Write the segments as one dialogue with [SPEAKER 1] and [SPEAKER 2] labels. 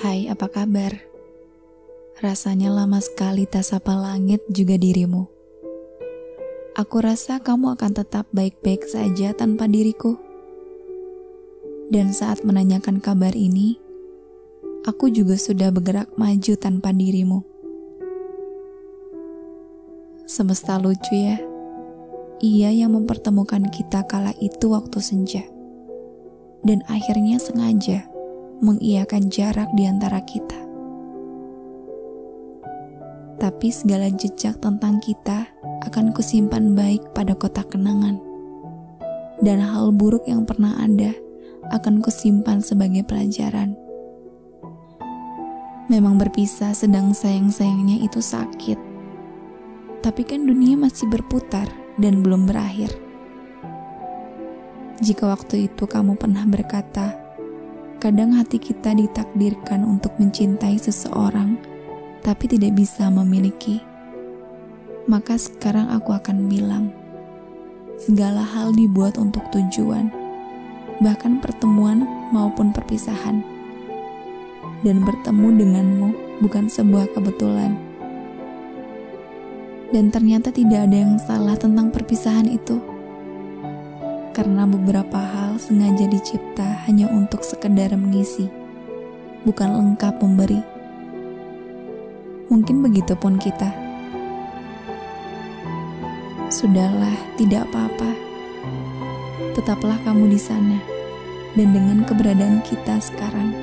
[SPEAKER 1] Hai, apa kabar? Rasanya lama sekali tak sapa langit juga dirimu. Aku rasa kamu akan tetap baik-baik saja tanpa diriku. Dan saat menanyakan kabar ini, aku juga sudah bergerak maju tanpa dirimu. Semesta lucu ya. Ia yang mempertemukan kita kala itu waktu senja. Dan akhirnya sengaja mengiakan jarak di antara kita. Tapi segala jejak tentang kita akan kusimpan baik pada kotak kenangan. Dan hal buruk yang pernah ada akan kusimpan sebagai pelajaran. Memang berpisah sedang sayang-sayangnya itu sakit. Tapi kan dunia masih berputar dan belum berakhir. Jika waktu itu kamu pernah berkata, Kadang hati kita ditakdirkan untuk mencintai seseorang, tapi tidak bisa memiliki. Maka sekarang aku akan bilang, segala hal dibuat untuk tujuan, bahkan pertemuan maupun perpisahan. Dan bertemu denganmu bukan sebuah kebetulan. Dan ternyata tidak ada yang salah tentang perpisahan itu karena beberapa hal sengaja dicipta hanya untuk sekedar mengisi, bukan lengkap memberi. Mungkin begitu pun kita. Sudahlah, tidak apa-apa. Tetaplah kamu di sana, dan dengan keberadaan kita sekarang,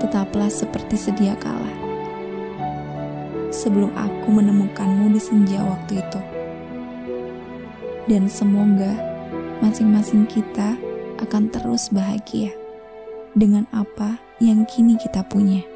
[SPEAKER 1] tetaplah seperti sedia kala. Sebelum aku menemukanmu di senja waktu itu, dan semoga masing-masing kita akan terus bahagia dengan apa yang kini kita punya.